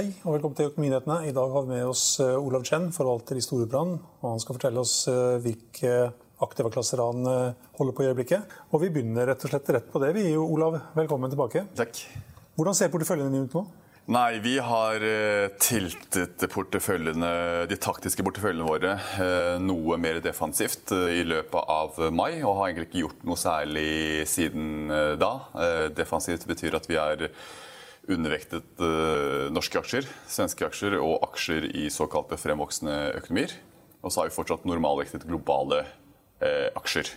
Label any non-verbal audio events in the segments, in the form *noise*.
Hei og velkommen til Økonominyhetene. I dag har vi med oss eh, Olav Chen, forvalter i Storebrand. og Han skal fortelle oss hvilke aktive klasser han eh, holder på i øyeblikket. Og Vi begynner rett og slett rett på det. Vi gir jo Olav velkommen tilbake. Takk. Hvordan ser porteføljen din ut nå? Nei, vi har eh, tiltet porteføljene, de taktiske porteføljene våre eh, noe mer defensivt eh, i løpet av mai, og har egentlig ikke gjort noe særlig siden eh, da. Eh, Defensivt betyr at vi er undervektet eh, norske aksjer, svenske aksjer og aksjer i såkalte fremvoksende økonomier. Og så har vi fortsatt normalvektet globale eh, aksjer.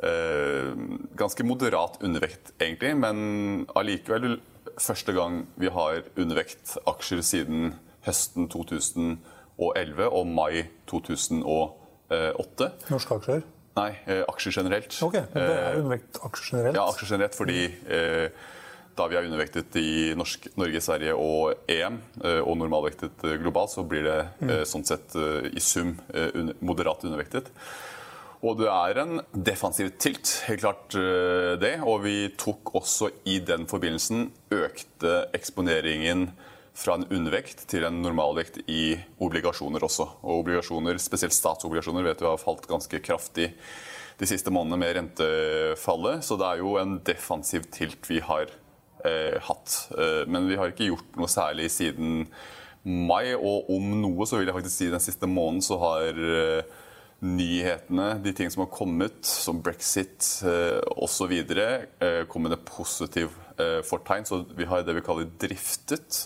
Eh, ganske moderat undervekt, egentlig, men allikevel første gang vi har undervekt aksjer siden høsten 2011 og mai 2008. Norske aksjer? Nei, eh, aksjer generelt. Ok, men Det er undervekt aksjer generelt? Ja, aksjer generelt, fordi eh, da vi er undervektet i norsk, Norge, Sverige og EM, eh, og normalvektet eh, globalt, så blir det mm. sånn sett eh, i sum eh, moderat undervektet. Og det er en defensiv tilt, helt klart eh, det. Og vi tok også i den forbindelsen økte eksponeringen fra en undervekt til en normalvekt i obligasjoner også. Og obligasjoner, spesielt statsobligasjoner, vet vi har falt ganske kraftig de siste månedene med rentefallet. Så det er jo en defensiv tilt vi har eh, hatt. Eh, men vi har ikke gjort noe særlig siden mai. Og om noe så vil jeg faktisk si den siste måneden så har eh, nyhetene, de ting som har kommet, som brexit eh, osv., eh, kommet med positiv eh, fortegn. Så vi har det vi kaller driftet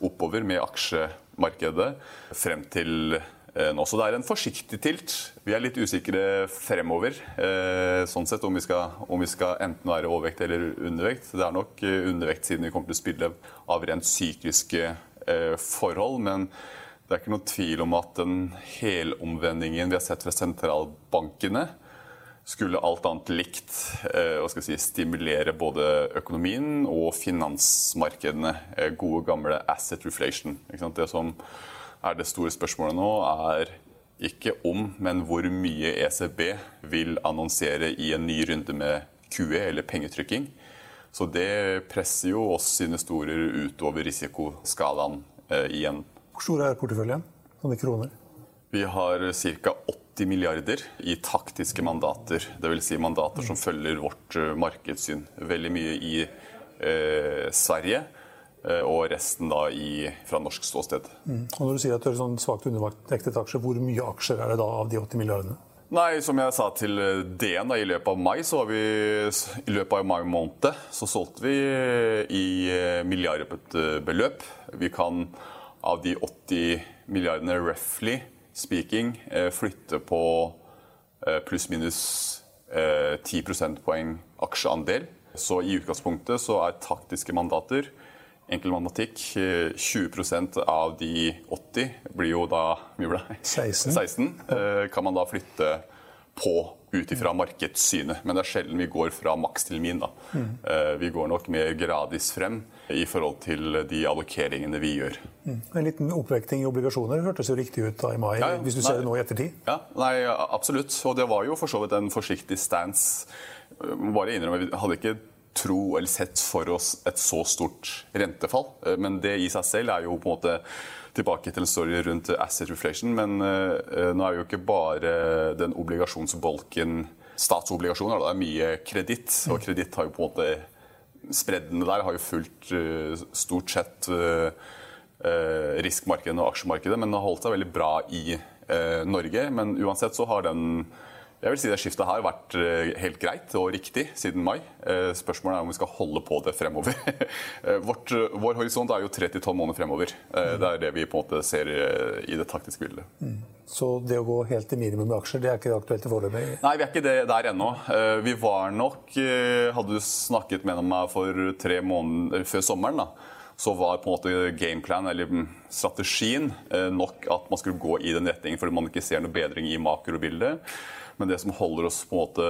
oppover med aksjemarkedet frem til eh, nå. Så det er en forsiktig tilt. Vi er litt usikre fremover eh, sånn sett om vi, skal, om vi skal enten være overvekt eller undervekt. Det er nok eh, undervekt siden vi kommer til å spille av rent sykliske eh, forhold. men det er ikke noe tvil om at den helomvendingen vi har sett fra sentralbankene, skulle alt annet likt eh, si, stimulere både økonomien og finansmarkedene. Eh, gode, gamle asset reflation. Ikke sant? Det som er det store spørsmålet nå, er ikke om, men hvor mye ECB vil annonsere i en ny runde med QE, eller pengetrykking. Så det presser jo oss investorer utover risikoskalaen eh, igjen. Hvor stor er porteføljen? Sånne kroner? Vi har ca. 80 milliarder i taktiske mandater. Dvs. Si mandater som følger vårt eh, markedssyn. Veldig mye i eh, Sverige, og resten da i, fra norsk ståsted. Mm. Og når du sier at du er sånn svakt undervektet aksjer, hvor mye aksjer er det da av de 80 milliardene? Nei, som jeg sa til eh, DN, da, i løpet av mai så har vi, i løpet av mai måned så solgte vi i eh, milliardbeløp. Vi kan av de 80 milliardene roughly speaking flytte på pluss-minus 10 prosentpoeng aksjeandel. Så i utgangspunktet så er taktiske mandater enkel matematikk 20% av de 80 blir jo da mye ble 16. 16 kan man da flytte på ut ifra markedssynet. Men det er sjelden vi går fra maks til min. da. Mm. Vi går nok mer gradvis frem i forhold til de allokeringene vi gjør. Mm. En liten oppvekting i obligasjoner hørtes jo riktig ut da i mai, Ja, hvis du Nei. ser det nå i ettertid? Ja, nei, absolutt. Og det var jo for så vidt en forsiktig stance. Bare innrømme, Vi hadde ikke tro eller sett for oss et så stort rentefall. Men det i seg selv er jo på en måte tilbake til en story rundt asset reflation, men uh, nå er jo ikke bare den obligasjonsbolken statsobligasjoner. Det er mye kreditt, og kreditt har jo på en måte Spreddene der har jo fulgt stort sett riskmarkedene og aksjemarkedet, men det har holdt seg veldig bra i Norge. Men uansett så har den jeg vil si det Skiftet har vært eh, helt greit og riktig siden mai. Eh, spørsmålet er om vi skal holde på det fremover. *laughs* Eh, vårt, vår horisont er jo 3-12 måneder fremover. Det er det vi på en måte ser i det taktiske bildet. Mm. Så det å gå helt til minimum med aksjer, det er ikke aktuelt i foreløpig? Nei, vi er ikke det der ennå. Vi var nok Hadde du snakket med meg for tre måneder før sommeren, da, så var på en måte gameplan, eller strategien, nok at man skulle gå i den retningen fordi man ikke ser noe bedring i makrobildet. Men det som holder oss på en måte,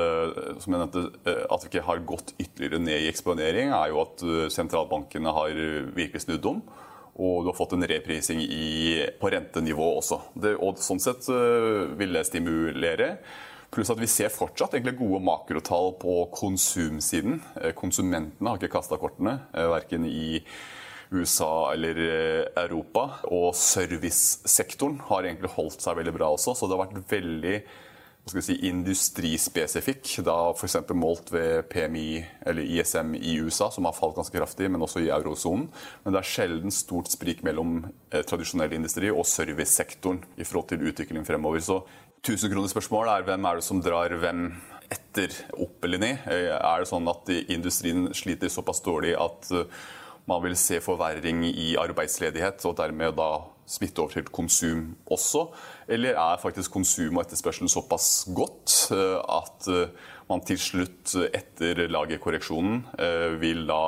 som jeg nevnte, eh, at vi ikke har gått ytterligere ned i eksponering, er jo at eh, sentralbankene har virkelig snudd om. Og du har fått en reprising i, på rentenivå også. Det, og sånn sett eh, vil det stimulere. Pluss at vi ser fortsatt gode makrotall på konsumsiden. Konsumentene har ikke kasta kortene, verken i USA eller Europa. Og servicesektoren har egentlig holdt seg veldig bra også, så det har vært veldig si, industrispesifikk, da f.eks. målt ved PMI eller ISM i USA, som har falt ganske kraftig, men også i eurosonen. Men det er sjelden stort sprik mellom eh, tradisjonell industri og servicesektoren i forhold til utvikling fremover. Så 1000-kronersspørsmålet er hvem er det som drar hvem etter opp eller ned? Eh, er det sånn at industrien sliter såpass dårlig at eh, man vil se forverring i arbeidsledighet, og dermed da smitte over til konsum også? Eller er faktisk konsum og etterspørsel såpass godt eh, at eh, man til slutt, etter lagerkorreksjonen, eh, vil da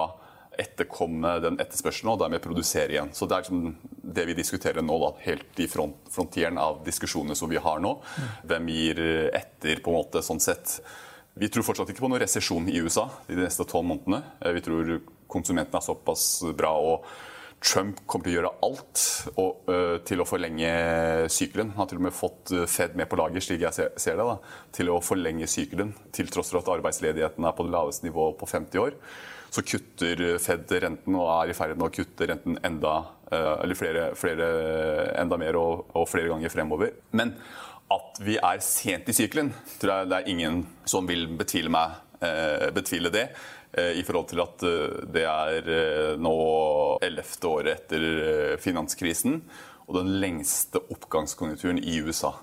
etterkomme den etterspørselen og dermed produsere igjen. Så Det er liksom det vi diskuterer nå, da, helt i front, frontieren av diskusjonene som vi har nå. Hvem gir etter, på en måte, sånn sett. Vi tror fortsatt ikke på noen resesjon i USA de neste tolv månedene. Vi tror konsumentene er såpass bra. og Trump kommer til å gjøre alt og, uh, til å forlenge sykelen. Han har til og med fått Fed med på laget, slik jeg ser, det, da, til å forlenge sykelen. Til tross for at arbeidsledigheten er på det laveste nivået på 50 år. Så kutter Fed renten og er i ferd med å kutte renten enda, uh, flere, flere, enda mer og, og, flere ganger fremover. Men at vi er sent i sykelen, tror jeg det er ingen som vil betvile, meg, uh, betvile det. Eh, i forhold til at eh, det er eh, nå ellevte året etter finanskrisen og den lengste oppgangskonjunkturen i USA.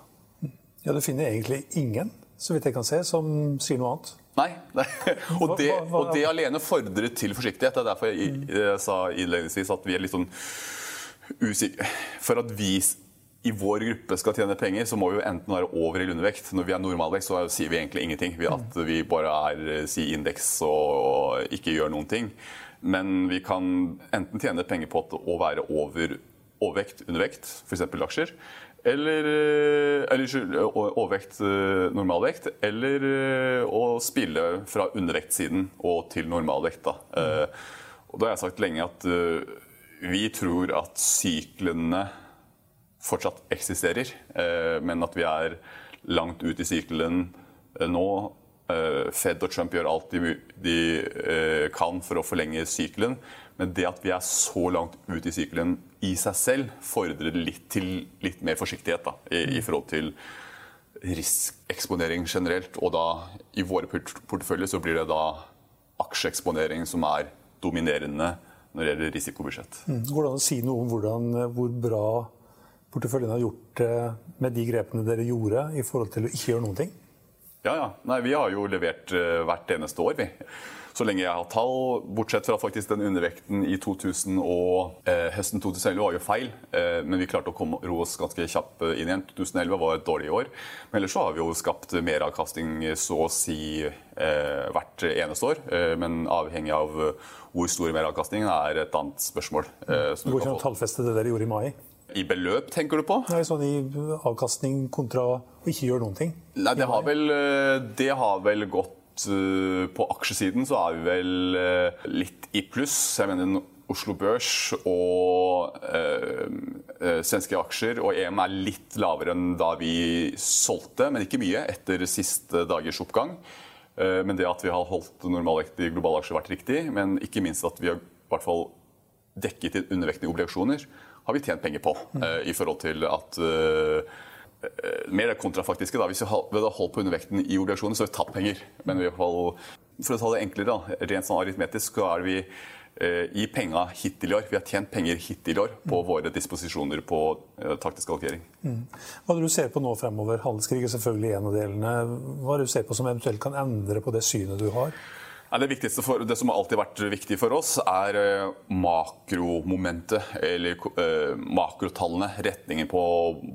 Ja, Du finner egentlig ingen, så vidt jeg kan se, som sier noe annet? Nei. nei. Og, det, og, det, alene fordrer til forsiktighet. Det er derfor jeg, jeg sa innledningsvis at vi er litt sånn usikre. For at vi i vår gruppe skal tjene penger, så må vi jo enten være over eller undervekt. Når vi er normalvekt, så sier vi egentlig ingenting. At vi bare er eh, si indeks og ikke gjør noen ting. Men vi kan enten tjene penger på å være over overvekt, undervekt, f.eks. aksjer. Eller, eh, eller overvekt, eh, normalvekt. Eller å spille fra undervektsiden og til normalvekt. Da. Og da har jeg sagt lenge at vi tror at syklene fortsatt eksisterer, eh, men at vi er langt ut i sykelen eh, nå. Eh, Fed og Trump gjør alt de, kan for å forlenge sirkelen. Men det at vi er så langt ut i sirkelen i seg selv, fordrer litt, til, litt mer forsiktighet da, i, i, forhold til risikeksponering generelt. Og da i våre porteføljer så blir det da aksjeeksponering som er dominerende når det gjelder risikobudsjett. Hvordan an å si noe om hvordan, hvor bra porteføljen har gjort med de grepene dere gjorde i forhold til å ikke gjøre noen ting? Ja, ja. Nei, vi har jo levert uh, hvert eneste år, vi. Så lenge jeg har tall, bortsett fra faktisk den undervekten i 2000 og eh, høsten 2011 var jo feil. Eh, men vi klarte å komme, ro oss ganske kjapt inn igjen. 2011 var et dårlig år. Men ellers så har vi jo skapt meravkastning så å si eh, hvert eneste år. Eh, men avhengig av hvor stor meravkastningen er et annet spørsmål. Eh, det går ikke an å tallfeste det dere gjorde i mai? I beløp, tenker du på? Nei, sånn I avkastning kontra å ikke gjøre noen ting? Nei, det har vel, eh, det har vel gått eh, På aksjesiden så er vi vel eh, litt i pluss. Jeg mener Oslo Børs og øh, svenske aksjer og EM er litt lavere enn da vi solgte, men ikke mye, etter siste dagers oppgang. Men det at vi har holdt normalvekt i globale aksjer, har vært riktig. Men ikke minst at vi har i hvert fall dekket undervekten i obligasjoner har vi tjent penger på. Uh, I forhold til at mer det kontrafaktiske. da, Hvis vi hadde holdt på undervekten i obligasjoner, så hadde vi tapt penger. Men i hvert fall, for å ta det enklere, da, rent sånn aritmetisk, så er vi eh, i penga hittil i år. Vi har tjent penger hittil i år på mm. våre disposisjoner på eh, taktisk allokering. Mm. Hva er det du ser på nå fremover? Handelskrig er selvfølgelig en av delene. Hva er det du ser på som eventuelt kan endre på det synet du har? Det for, det som har alltid vært viktig for oss, er eh, makromomentet, eller uh, makrotallene. Retningen på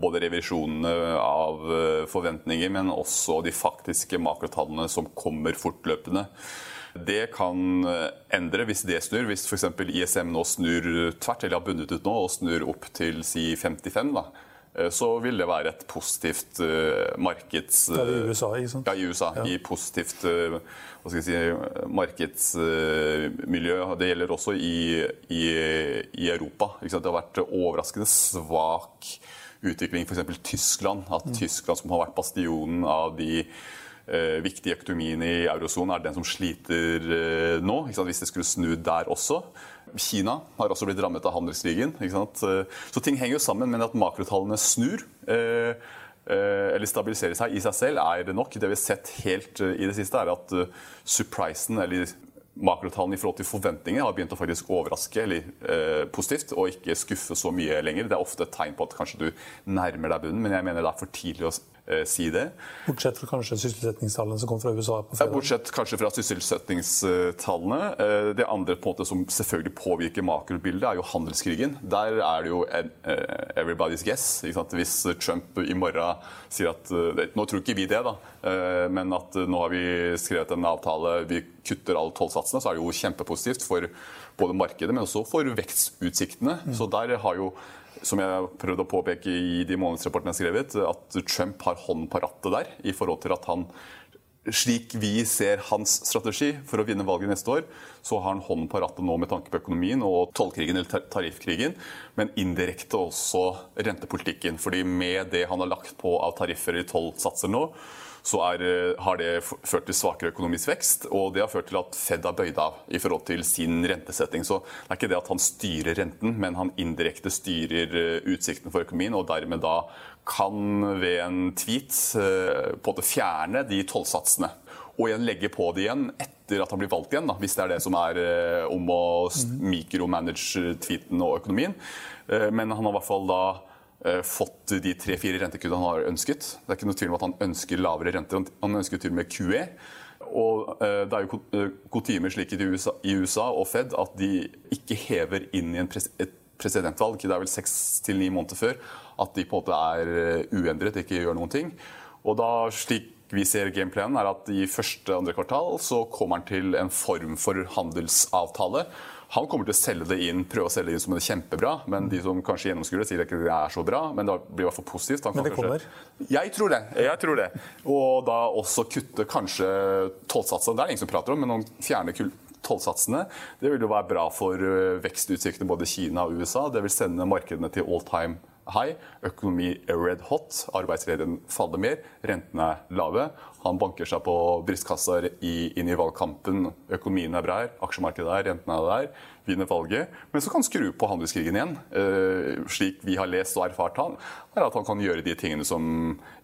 både revisjonene av uh, forventninger, men også de faktiske makrotallene som kommer fortløpende. Det kan endre hvis det snur. Hvis f.eks. ISM nå snur tvert, eller har bundet ut nå og snur opp til si 55, da, så vil det være et positivt markeds... Det er i USA, ikke sant? Ja, i USA. Ja. I positivt hva skal jeg si, markedsmiljø. Det gjelder også i, i, i Europa. Det har vært overraskende svak utvikling f.eks. Tyskland. At mm. Tyskland, som har vært bastionen av de eh, viktige økonomiene i eurosonen, er den som sliter eh, nå. Hvis det skulle snu der også. Kina har også blitt rammet av handelskrigen. Så ting henger jo sammen, men at makrotallene snur. Eh, Eh, eller stabiliserer seg i seg selv, er det nok. Det vi har sett helt eh, i det siste, er at eh, surprisen, eller makrotallene i forhold til forventninger, har begynt å faktisk overraske eller eh, positivt og ikke skuffe så mye lenger. Det er ofte et tegn på at kanskje du nærmer deg bunnen, men jeg mener det er for tidlig å Eh, si det. Bortsett fra kanskje sysselsettingstallene som kom fra USA? på fredag? Ja, bortsett kanskje fra sysselsettingstallene. Eh, det andre på en måte som selvfølgelig påvirker makrobildet, er jo handelskrigen. Der er det jo en, uh, everybody's guess. Hvis Trump i morgen sier at Nå tror ikke vi det, da, men at nå har vi skrevet en avtale, vi kutter alle tollsatsene, så er det jo kjempepositivt for både markedet, men også for vekstutsiktene. Mm. Så der har jo som jeg prøvde å påpeke i de månedsrapportene jeg har skrevet, at Trump har hånden på rattet der i forhold til at han slik vi ser hans strategi for å vinne valget neste år, så har han hånden på rattet nå med tanke på økonomien og tollkrigen eller tariffkrigen, men indirekte også rentepolitikken. fordi med det han har lagt på av tariffer i tollsatser nå, så er, eh, har det ført til svakere økonomisk vekst. Og det har ført til at Fed har bøyd av i forhold til sin rentesetting. Så det er ikke det at han styrer renten, men han indirekte styrer utsikten utsiktene for økonomien, og dermed da kan ved en tweet eh, på en fjerne de tollsatsene. Og igjen legge på det igjen etter at han blir valgt igjen, da, hvis det er det som er om å mikromanage tweeten og økonomien. Men han har i hvert fall da Eh, fått de tre-fire rentekuttene han har ønsket. Det er ikke noe tvil om at han ønsker lavere renter. Han ønsker til og med QE. Og eh, det er jo kutyme slik i USA, og Fed at de ikke hever inn i pres et presidentvalg. Det er vel seks til ni måneder før at de på en måte er uendret, ikke gjør noen ting. Og da, slik vi ser gameplanen, er at i første andre kvartal så kommer han til en form for handelsavtale han kommer til å selge det inn, prøve å selge det inn som det er kjempebra. Men de som kanskje gjennomskuer det, sier at det er så bra. Men det blir i hvert fall positivt. men det kommer? Jeg tror det. jeg tror det. Og da også kutte kanskje tollsatsene. Det er det ingen som prater om, men å fjerne tollsatsene det vil jo være bra for eh, vekstutsiktene både i Kina og USA. Det vil sende markedene til all time high. Økonomi er red hot. Arbeidsledigheten faller mer. Rentene er lave. Han banker seg på brystkassa inn i valgkampen. Økonomien er bra her, aksjemarkedet er rentene er der. Vinner valget. Men så kan han skru på handelskrigen igjen. Uh, slik vi har lest og erfart han, er at han kan gjøre de tingene som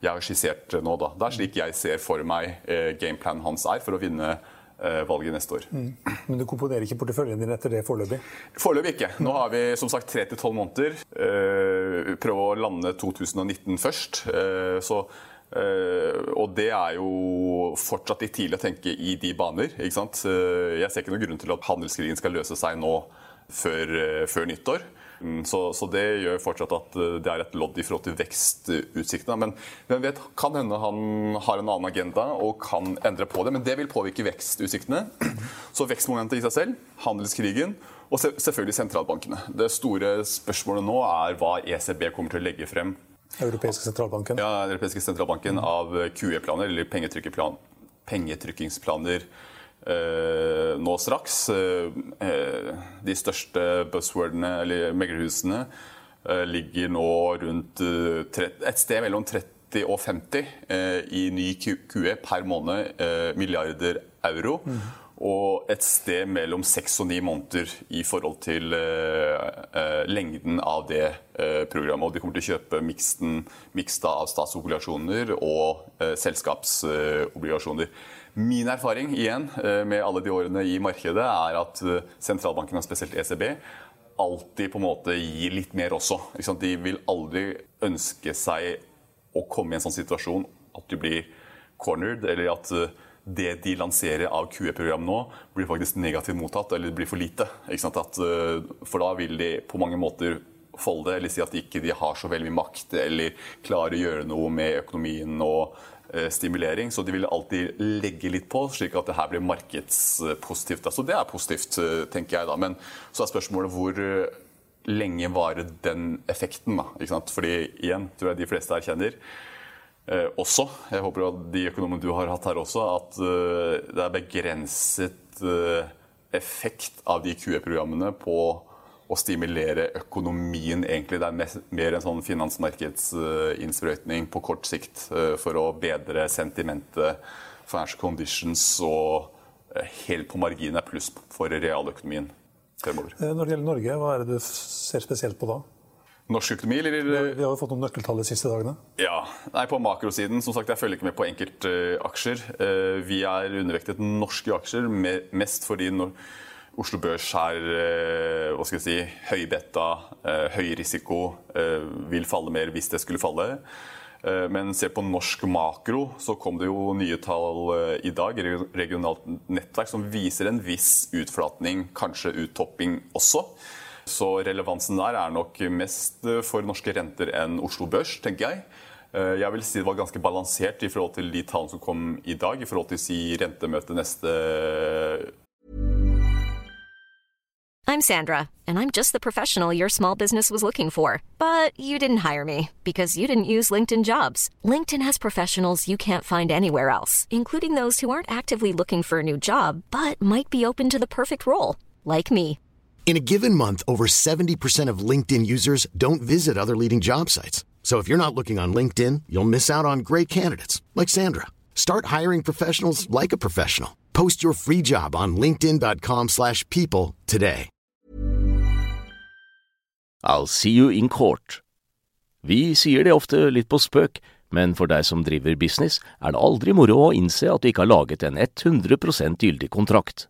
jeg har skissert nå. Da. Det er slik jeg ser for meg uh, gameplanen hans er for å vinne Eh, valget neste år. Mm. Men du komponerer ikke porteføljen din etter det foreløpig? Foreløpig ikke. Nå har vi som sagt tre til tolv måneder. Eh, prøve å lande 2019 først. Eh, så, og det er jo fortsatt litt tidlig å tenke i de baner. Jeg ser ikke noen grunn til at handelskrigen skal løse seg nå før, før nyttår. Mm, så, så, det gjør fortsatt at eh, det er et lodd i forhold til vekstutsiktene. Men hvem vet, kan hende han har en annen agenda og kan endre på det. Men det vil påvirke vekstutsiktene. Så vekstmomentet i seg selv, handelskrigen og selvfølgelig sentralbankene. Det store spørsmålet nå er hva ECB kommer til å legge frem. Europeiske sentralbanken? Ja, europeiske sentralbanken av QE-planer, eller pengetrykkingsplaner Eh, nå straks. Eh, eh, de største buzzwordene, eller meglerhusene, ligger nå rundt et sted mellom 30 og 50 i ny QE per måned, milliarder euro. Mm. Og et sted mellom seks og ni måneder i forhold til uh, uh, lengden av det eh, programmet. Og de kommer til å kjøpe miksten, miksta av statsobligasjoner og selskapsobligasjoner. Min erfaring igjen med alle de årene i markedet er at sentralbanken, og spesielt ECB, alltid på en måte gir litt mer også. De vil aldri ønske seg å komme i en sånn situasjon at du blir cornered, eller at det de lanserer av QE-program nå, blir faktisk negativt mottatt eller blir for lite. At, eh, for da vil de på mange måter folde, eller si at de ikke har så veldig mye makt eller klarer å gjøre noe med økonomien og eh, stimulering. Så de vil alltid legge litt på, slik at det her blir markedspositivt. Så det er positivt, eh, tenker jeg da. Men så er spørsmålet hvor lenge varer den effekten? da, Fordi igjen, tror jeg de fleste erkjenner også, jeg håper at de økonomene du har hatt her også, at uh, det er begrenset uh, effekt av de QE-programmene på å stimulere økonomien, egentlig. Det er mer, en sånn finansmarkedsinnsprøytning på kort sikt for å bedre sentimentet, financial conditions og helt på marginen er pluss for realøkonomien fremover. Når det gjelder Norge, hva er det du ser spesielt på da? Norsk økonomi, eller? Vi har jo fått noen nøkkeltall de siste dagene. Ja, Nei, På makrosiden, som sagt, jeg følger ikke med på enkeltaksjer. Uh, vi er undervektet norske aksjer, mest fordi når Oslo Børs er eh, hva skal jeg si, høy beta, eh, høy risiko, vil falle mer hvis det skulle falle. Men se på norsk makro, så kom det jo nye tall i dag, regionalt nettverk, som viser en viss utflatning, kanskje uttopping også. Så relevansen der er nok mest for norske renter enn Oslo Børs, tenker jeg. Eh, jeg vil si det var ganske balansert i forhold til de tallene som kom i dag, i forhold til si rentemøtet neste I'm Sandra, and I'm just the professional your small business was looking for. But you didn't hire me because you didn't use LinkedIn jobs. LinkedIn has professionals you can't find anywhere else, including those who aren't actively looking for a new job, but might be open to the perfect role, like me. In a given month, over 70% of LinkedIn users don't visit other leading job sites. So if you're not looking on LinkedIn, you'll miss out on great candidates like Sandra. Start hiring professionals like a professional. Post your free job on linkedin.com/people today. I'll see you in court. Vi sier det ofte litt på spøk, men for deg som driver business, er det aldri moro å innse at du ikke har laget en 100 gyldig kontrakt.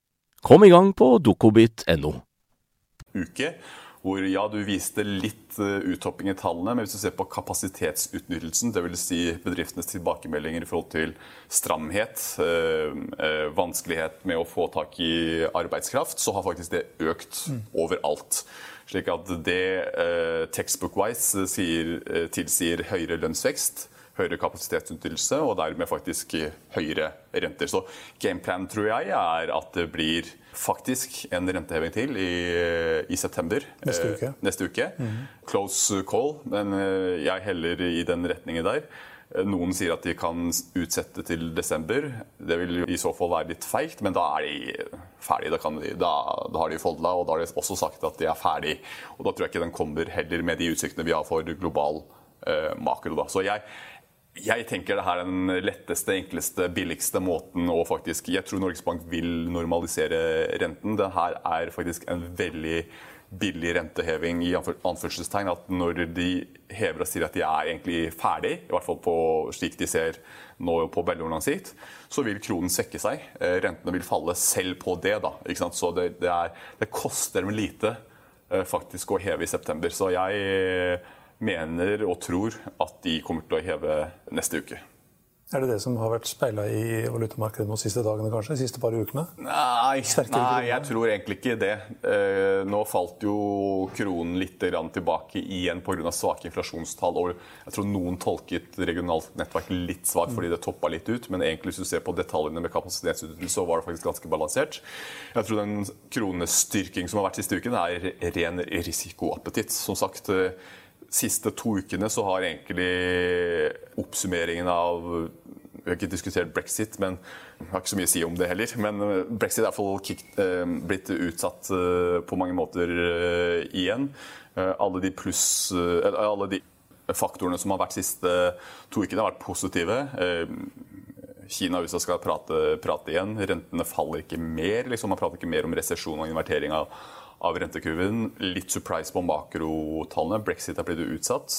Kom i gang på dokobit.no. Uke, hvor ja, du viste litt uttopping uthopping i tallene, men hvis du ser på kapasitetsutnyttelsen, dvs. Si bedriftenes tilbakemeldinger i forhold til stramhet, uh, uh, vanskelighet med å få tak i arbeidskraft, så har faktisk det økt mm. overalt. Slik at det uh, textbook-wise tilsier høyere lønnsvekst høyere kapasitetsutnyttelse og dermed faktisk høyere renter. Så gameplan tror jeg er at det blir faktisk en renteheving til i, i september. Neste uke. Eh, neste uke. Mm. Close call, men eh, jeg heller i den retningen der. Eh, noen sier at de kan utsette til desember. Det vil i så fall være litt feigt, men da er de ferdige. Da, de, da, da har de folda, og da har de også sagt at de er ferdig. Og da tror jeg ikke den kommer heller med de utsiktene vi har for global eh, makro. Da. Så jeg, jeg tenker det her er den letteste, enkleste, billigste måten å faktisk Jeg tror Norges Bank vil normalisere renten. Det her er faktisk en veldig billig renteheving i anførselstegn. At når de hever og sier at de er egentlig ferdig, i hvert fall på slik de ser nå på veldig sitt, så vil kronen svekke seg. Eh, rentene vil falle selv på det. da, Så det, det, er, det koster dem lite eh, faktisk å heve i september. Så jeg mener og tror at de kommer til å heve neste uke. Er det det som har vært speila i valutamarkedet de siste dagene, kanskje? De siste par ukene? Nei, nei, jeg tror egentlig ikke det. Eh, nå falt jo kronen litt tilbake igjen pga. svake inflasjonstall. Og jeg tror noen tolket regionalt nettverk litt svakt fordi det toppa litt ut. Men egentlig hvis du ser på detaljene med kapasitetsutnyttelse, så var det faktisk ganske balansert. Jeg tror den kronestyrking som har vært siste uken, er ren risikoappetitt. Som sagt, eh, siste to ukene så har egentlig oppsummeringen av vi har ikke diskutert brexit, men jeg har ikke så mye å si om det heller. Men eh, brexit er iallfall eh, blitt utsatt eh, på mange måter igjen. Alle de pluss Alle de faktorene som har vært siste to ukene, har vært positive. Kina og USA skal prate, prate igjen. Rentene faller ikke mer. Liksom. Man prater ikke mer om resesjon og invertering av, av rentekurven. Litt surprise på makrotallene. Brexit er blitt utsatt.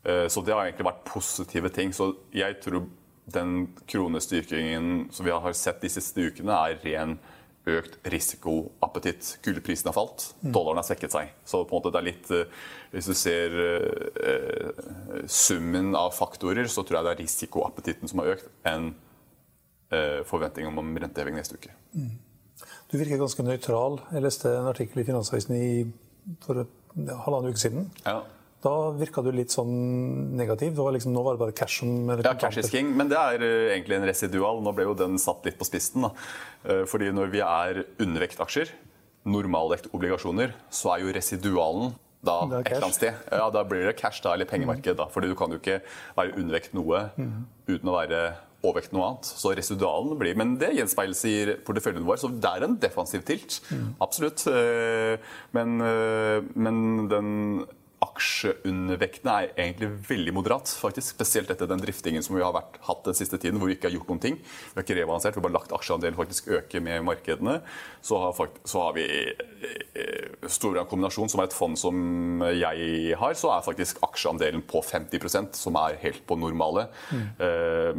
Så det har egentlig vært positive ting. Så jeg tror den kronestyrkingen som vi har sett de siste ukene, er ren økt risikoappetitt. Gullprisen har falt, mm. dollaren har svekket seg. Så på en måte det er litt eh, Hvis du ser eh, summen av faktorer, så tror jeg det er risikoappetitten som har økt, enn eh, forventningen om renteheving neste uke. Mm. Du virker ganske nøytral. Jeg leste en artikkel i Finansavisen i, for halvannen uke siden. Ja. Da virka du litt sånn negativ. Var liksom, nå var det bare cash som Ja, cash is king. Men det er uh, egentlig en residual. Nå ble jo den satt litt på spissen. Da. Uh, fordi når vi er undervekt aksjer, normaldekt obligasjoner, så er jo residualen da et eller annet sted. Ja, Da blir det cash da, eller pengemarked. Da. Fordi du kan jo ikke være undervekt noe mm. uten å være overvekt noe annet. Så residualen blir Men det gjenspeiles i porteføljen vår, så det er en defensiv tilt. Mm. Absolutt. Uh, men, men den aksjeundervekten er egentlig veldig moderat. faktisk, Spesielt etter den driftingen som vi har vært, hatt den siste tiden, hvor vi ikke har gjort noen ting. Vi har ikke rebalansert, vi har bare lagt aksjeandelen faktisk øke med markedene. Så har, så har vi eh, Storebrand kombinasjon, som er et fond som jeg har, så er faktisk aksjeandelen på 50% som er helt på normale. Mm.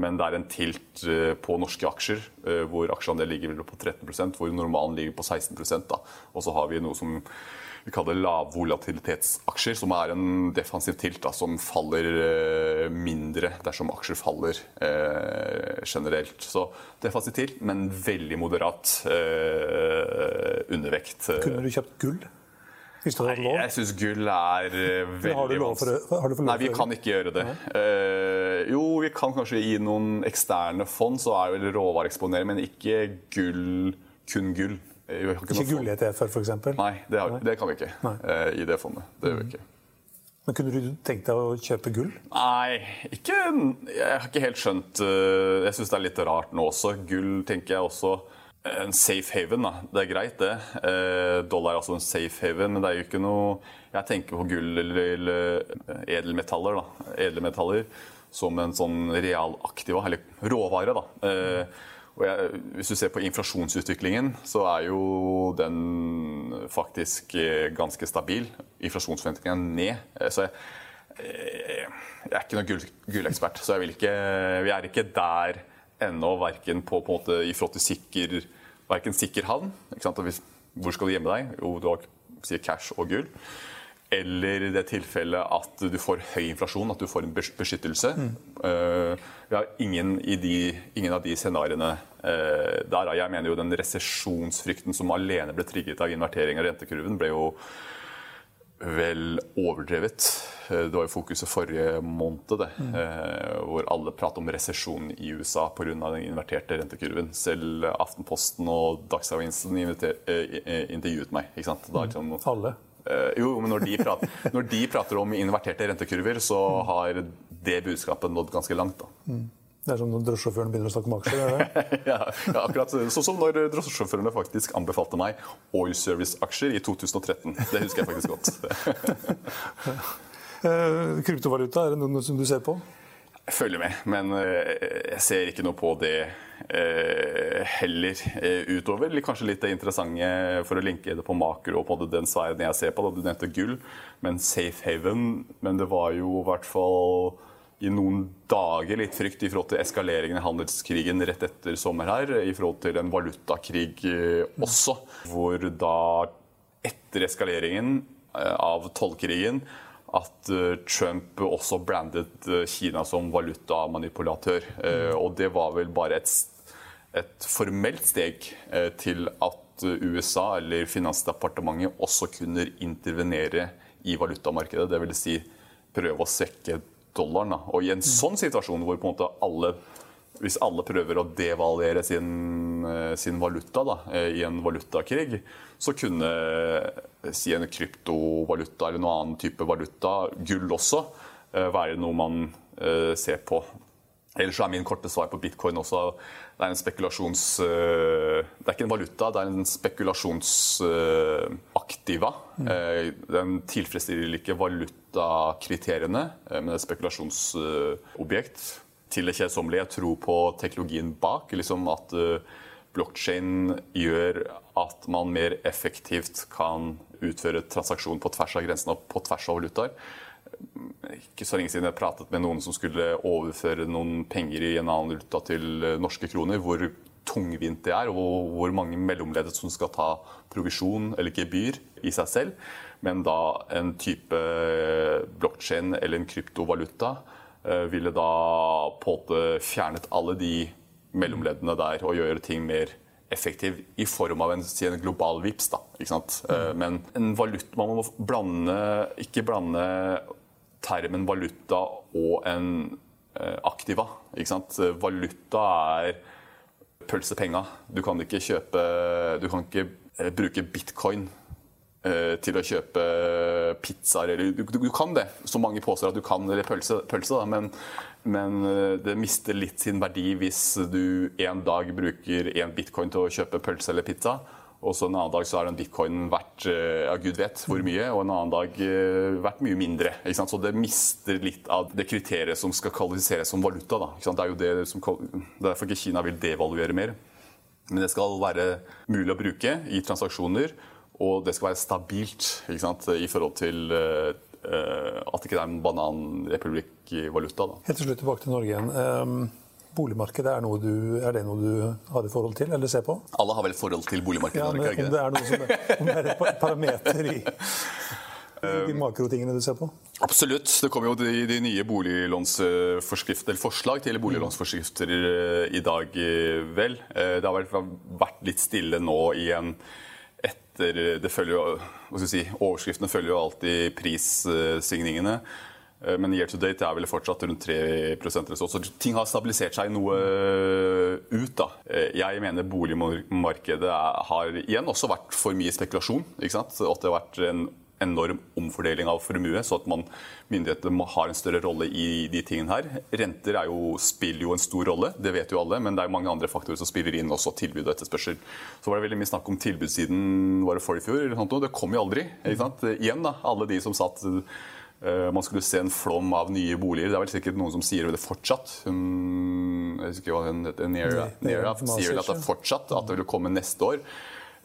Men det er en tilt eh, på norske aksjer, hvor aksjeandelen ligger på 13 hvor normalen ligger på 16 da. Og så har vi noe som vi kaller lavvolatilitetsaksjer, som er en defensiv tilt da, som faller eh, mindre dersom aksjer faller eh, generelt. Så defensiv tilt, men veldig moderat eh, undervekt. Kunne du kjøpt gull? Du lov? Nei, jeg syns gull er for det? vanskelig. Nei, vi kan ikke gjøre det. Uh, jo, vi kan kanskje i noen eksterne fond, så er vel råvareeksponering, men ikke gull, kun gull. Ikke, ikke gull ETF, f.eks.? Nei, det, har, det, kan vi ikke uh, i det fondet. Det gjør vi ikke. Men Kunne du tenkt deg å kjøpe gull? Nei, ikke, jeg har ikke helt skjønt uh, Jeg syns det er litt rart nå også. Gull tenker jeg også en safe haven. da. Det er greit, det. Uh, dollar er altså en safe haven, men det er jo ikke noe Jeg tenker på gull eller edelmetaller, da. Edelmetaller som en sånn realaktiva, eller råvare. da. Uh, jeg, hvis du ser på inflasjonsutviklingen, så er jo den faktisk eh, ganske stabil. Inflasjonsforventningene er ned. Eh, så jeg, eh, jeg er ikke noen gull, gullekspert, så ikke, vi er ikke der ennå, verken på, på en måte, i forhold til sikker, sikker havn Hvor skal du gjemme deg? Jo, du har sier cash og gull. Eller i det tilfellet at du får høy inflasjon, at du får en beskyttelse. Mm. Vi har ingen, de, ingen av de scenarioene uh, der. Jeg mener jo den resesjonsfrykten som alene ble trigget av invertering av rentekurven, ble jo vel overdrevet. Uh, det var jo fokuset forrige måned, det, mm. hvor alle pratet om resesjon i USA pga. den inverterte rentekurven. Selv Aftenposten og Dagsavisen intervjuet meg. ikke sant? Da, liksom, alle? Uh, jo, men når de, prater, *laughs* når de, prater, om inverterte rentekurver, så har det budskapet nådd ganske langt. da. Mm. Det er som når drosjesjåføren begynner å snakke om aksjer? *laughs* ja, ja, akkurat sånn som når drosjesjåførene faktisk anbefalte meg Oil Service-aksjer i 2013. Det husker jeg faktisk godt. uh, *laughs* kryptovaluta, er det noe som du ser på? Følger med, men uh, jeg ser ikke noe på det Eh, heller eh, utover. Kanskje litt det interessante for å linke det på makro og på den sfæren jeg ser på. Da. Du nevnte gull, men safe haven. Men det var jo i hvert fall i noen dager litt frykt i forhold til eskaleringen i handelskrigen rett etter sommer her, i forhold til en valutakrig eh, også. Hvor da, etter eskaleringen av tollkrigen, at Trump også brandet Kina som valutamanipulatør. Og det var vel bare et, et formelt steg til at USA eller Finansdepartementet også kunne intervenere i valutamarkedet. Dvs. Si prøve å svekke dollaren. Og i en sånn situasjon hvor på en måte alle hvis alle prøver å devaluere sin, eh, sin valuta da, eh, i en valutakrig, så kunne eh, si en kryptovaluta eller noen annen type valuta, gull også, være noe man ser på. Ellers er min korte svar på bitcoin også det er en spekulasjons... Det er ikke en valuta, det er en spekulasjonsaktiva. Den tilfredsstiller ikke valutakriteriene, men det er et spekulasjonsobjekt til det kjedsommelige tror på teknologien bak. Liksom at uh, blokkjede gjør at man mer effektivt kan utføre transaksjon på tvers av grensene og på tvers av valutaer. Ikke så lenge siden jeg pratet med noen som skulle overføre noen penger i en annen valuta til uh, norske kroner. Hvor tungvint det er, og hvor mange mellomleddet som skal ta provisjon eller gebyr i seg selv. Men da en type uh, blokkjede eller en kryptovaluta Eh, ville da på en måte fjernet alle de mellomleddene der og gjøre ting mer effektiv i form av en, en global VIPS. Da, ikke sant? Mm. Men en valuta, man må blande, ikke blande termen valuta og en eh, aktiva. Valuta er pølsepenga. Du kan ikke kjøpe Du kan ikke bruke bitcoin Eh, til å kjøpe pizzaer eller du, du, kan det, så mange påstår at du kan, eller pølse, pølse da, men, men, eh, det mister litt sin verdi hvis du en dag bruker én bitcoin til å kjøpe pølse eller pizza. Og så en annen dag så er den bitcoinen verdt eh, ja, gud vet hvor mye, og en annen dag verdt mye mindre. Så det mister litt av det kriteriet som skal kvalifiseres som valuta. Det er jo det som, derfor ikke Kina vil devaluere mer. Men det skal være mulig å bruke i transaksjoner. Og det skal være stabilt i forhold til uh, at det ikke er en bananrepublikkvaluta. Helt til slutt tilbake til Norge igjen. Um, boligmarkedet, er, du, er, det noe du har et forhold til eller ser på? Alle har vel et forhold til boligmarkedet? Ja, men Om det er noe som er, om det er et parameter i de *laughs* makrotingene du ser på? Absolutt. Det kommer jo de, de nye forslag til boliglånsforskrifter i dag, vel. Det har vært litt stille nå i en etter det følger jo, hva skal si, Overskriftene følger jo alltid prissvingningene. Eh, men year to date er vel fortsatt rundt 3 eller så. Så ting har stabilisert seg noe ut. da. Eh, jeg mener boligmarkedet har igjen også vært for mye spekulasjon. ikke sant? At det har vært en enorm omfordeling av formue, så at man, myndighetene har en større rolle i de tingene her. Renter jo, spiller jo en stor rolle, det vet jo alle, men det er mange andre faktorer som spiller inn, også tilbud og etterspørsel. Så var det veldig mye snakk om tilbudssiden var det for i fjor, eller sånt, og det kom jo aldri. Igjen, da, alle de som satt uh, man skulle se en flom av nye boliger. Det er vel sikkert noen som sier det fortsatt. Jeg husker hva hun Nera, Nera sier vel at det er fortsatt, at det vil komme neste år.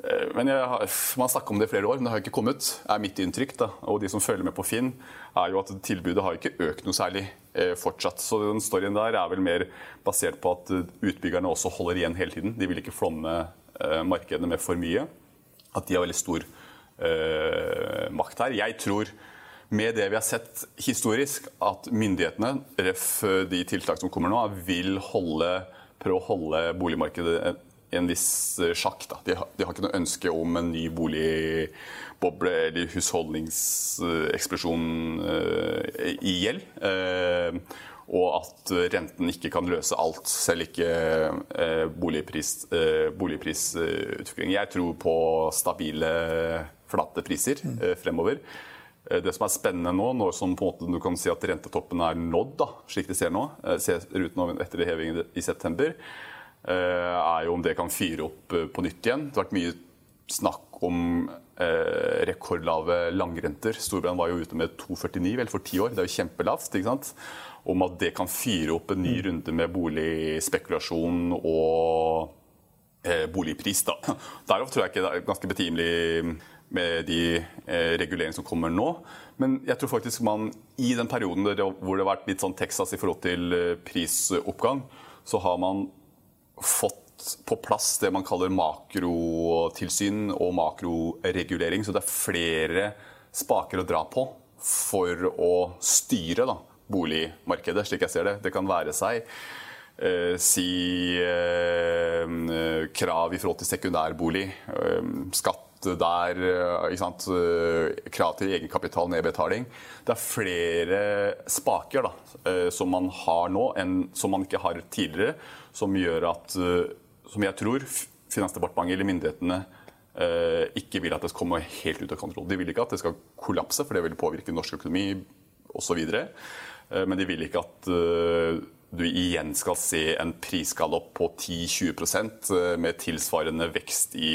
Eh, men jeg, Man snakker om det i flere år, men det har ikke kommet. er mitt inntrykk. Da. Og de som følger med på Finn, er jo at tilbudet har ikke økt noe særlig eh, fortsatt. Så den storyen der er vel mer basert på at utbyggerne også holder igjen hele tiden. De vil ikke flomme eh, markedene med for mye. At de har veldig stor eh, makt her. Jeg tror med det vi har sett historisk, at myndighetene, ref de tiltak som kommer nå, vil holde, prøve å holde boligmarkedet en viss eh, sjakk. De, har, de har ikke noe ønske om en ny boligboble eller husholdningseksplosjon uh, i gjeld. Uh, og at renten ikke kan løse alt, selv ikke uh, boligpris, boligprisutvikling. Jeg tror på stabile, flate priser fremover. Det som er spennende nå, når som på en måte du kan si at rentetoppen er nådd, da, slik det ser nå, ser ut nå etter hevingen i september, Eh, er jo om det kan fyre opp eh, på nytt igjen. Det har vært mye snakk om eh, rekordlave langrenter. Storbrann var jo ute med 2,49 vel for ti år. Det er jo kjempelavt. ikke sant? Om at det kan fyre opp en ny mm. runde med boligspekulasjon og eh, boligpris. da. *laughs* Derav tror jeg ikke det er ganske betimelig med de eh, reguleringene som kommer nå. Men jeg tror faktisk man i den perioden hvor det har vært litt sånn Texas i forhold til eh, prisoppgang, så har man fått på plass det man kaller makrotilsyn og makroregulering. Så det er flere spaker å dra på for å styre da, boligmarkedet, slik jeg ser det. Det kan være seg eh, si eh, krav i forhold til sekundærbolig, eh, skatt der, eh? Eh, krav til egenkapital, nedbetaling. Det er flere spaker da, eh, som man har nå, enn som man ikke har tidligere, som gjør at, som jeg tror Finansdepartementet eller myndighetene ikke vil at det skal komme helt ut av kontroll. De vil ikke at det skal kollapse, for det vil påvirke norsk økonomi osv. Men de vil ikke at du igjen skal se en prisgalopp på 10-20% med tilsvarende vekst i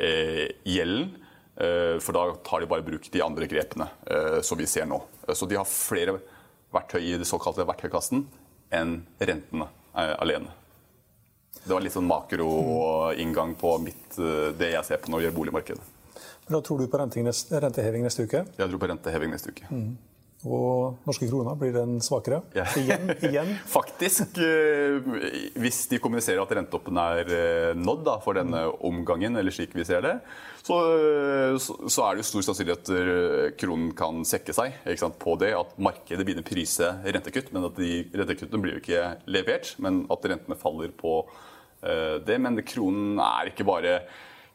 Eh, gjelden. Eh, for da tar de bare bruk de andre grepene eh, som vi ser nå. Så de har flere verktøy i det såkalte verktøykassen enn rentene alene. Det var litt sånn makroinngang på mitt, det jeg ser på når det gjelder boligmarkedet. Men da tror du på renteheving neste uke? Jeg tror på renteheving neste uke. Mm. Og norske kroner, blir den svakere? Ja. Igjen? igjen? *laughs* Faktisk. Eh, hvis de kommuniserer at rentetoppen er eh, nådd da, for denne omgangen, eller slik vi ser det, så, så er det jo stor sannsynlighet at eh, kronen kan sekke seg sant, på det. At markedet begynner å prise rentekutt, men at de rentekuttene blir jo ikke levert. Men at rentene faller på det. Men kronen er ikke bare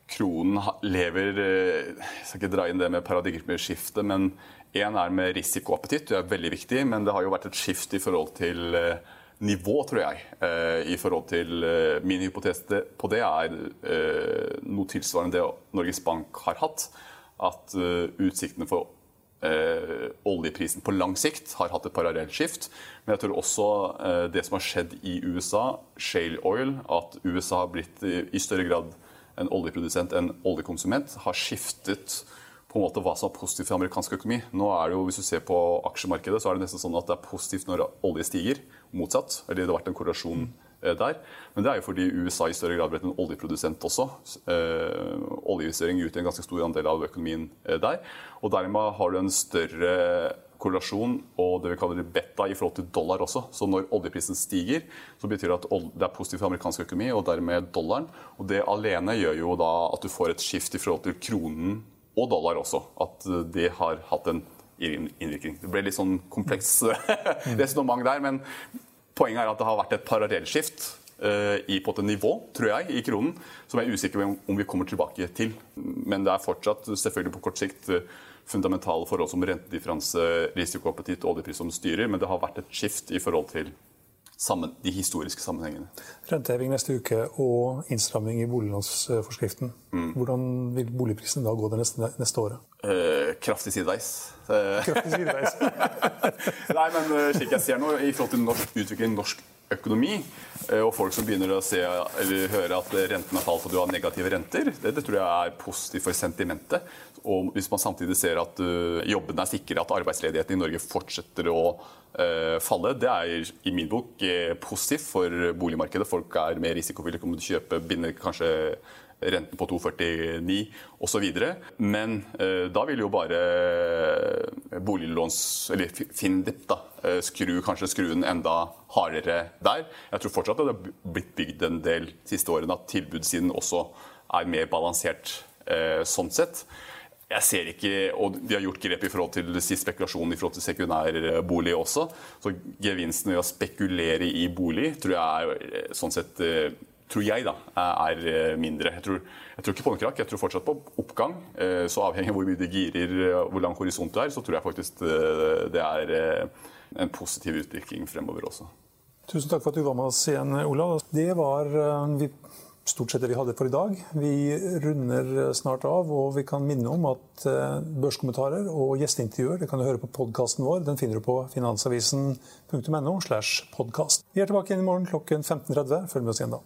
Kronen lever Jeg skal ikke dra inn det med paradigmeskiftet, men Én er med risikoappetitt, det er veldig viktig, men det har jo vært et skift i forhold til eh, nivå, tror jeg. Eh, I forhold til eh, Min hypotese på det er noe tilsvarende det Norges Bank har hatt. At utsiktene for oljeprisen på lang sikt har hatt et parallelt skift. Men jeg tror også det som har skjedd i USA, shale oil, at USA har blitt i større grad en oljeprodusent enn oljekonsument, har skiftet på en måte hva som er positivt for amerikansk økonomi. Nå er det jo, Hvis du ser på aksjemarkedet, så er det nesten sånn at det er positivt når olje stiger. Motsatt. Eller det har vært en korrelasjon eh, der. Men det er jo fordi USA i større grad ble en oljeprodusent også. Eh, Oljeinvestering utgjør en ganske stor andel av økonomien eh, der. Og dermed har du en større korrelasjon og det vi kaller beta i forhold til dollar også. Så når oljeprisen stiger, så betyr det at det er positivt for amerikansk økonomi og dermed dollaren. Og det alene gjør jo da at du får et skift i forhold til kronen og dollar også. At eh, det har hatt en innvirkning. Det ble litt sånn kompleks *laughs* resonnement der, men poenget er at det har vært et parallellskift uh, i på et nivå, tror jeg, i kronen, som jeg er usikker på om vi kommer tilbake til. Men det er fortsatt, selvfølgelig på kort sikt, uh, fundamentale forhold som rentedifferanse, risikoappetitt og oljepris som styrer, men det har vært et skift i forhold til sammen, de historiske sammenhengene. Renteheving neste uke og innstramming i boliglånsforskriften. Mm. Hvordan vil boligprisen da gå det neste, neste året? Eh, kraftig sideveis. kraftig sideveis. *laughs* Nei, men uh, slik jeg ser nå, i forhold til norsk utvikling norsk økonomi, og folk som begynner å se eller høre at rentene falt for du har negative renter, det, det, tror jeg er positivt for sentimentet. Og hvis man samtidig ser at uh, jobbene er sikre, at arbeidsledigheten i Norge fortsetter å uh, falle, det er i min bok uh, positivt for boligmarkedet. Folk er mer risikovillige, kommer til å kjøpe, binder kanskje renten på 2,49 osv. Men eh, da vil jo bare boliglåns... Eller Findip da, eh, skru kanskje skruen enda hardere der. Jeg tror fortsatt at det har blitt bygd en del siste årene at tilbudssiden også er mer balansert eh, sånn sett. Jeg ser ikke, og De har gjort grep i forhold til spekulasjon i forhold til sekundærbolig også. Så gevinsten ved å spekulere i bolig tror jeg er eh, sånn sett tror jeg, da, er eh, mindre. Jeg tror, jeg tror ikke på en krakk, jeg tror fortsatt på oppgang. Eh, så avhengig av hvor mye det girer, hvor lang horisont det er, så tror jeg faktisk eh, det er en positiv utvikling fremover også. Tusen takk for at du var med oss igjen, Olav. Det var stort sett det vi hadde for i dag. Vi runder snart av, og vi kan minne om at børskommentarer og gjesteintervjuer det kan du høre på podkasten vår. Den finner du på finansavisen.no. slash podcast. Vi er tilbake igjen i morgen klokken 15.30. Følg med oss igjen da.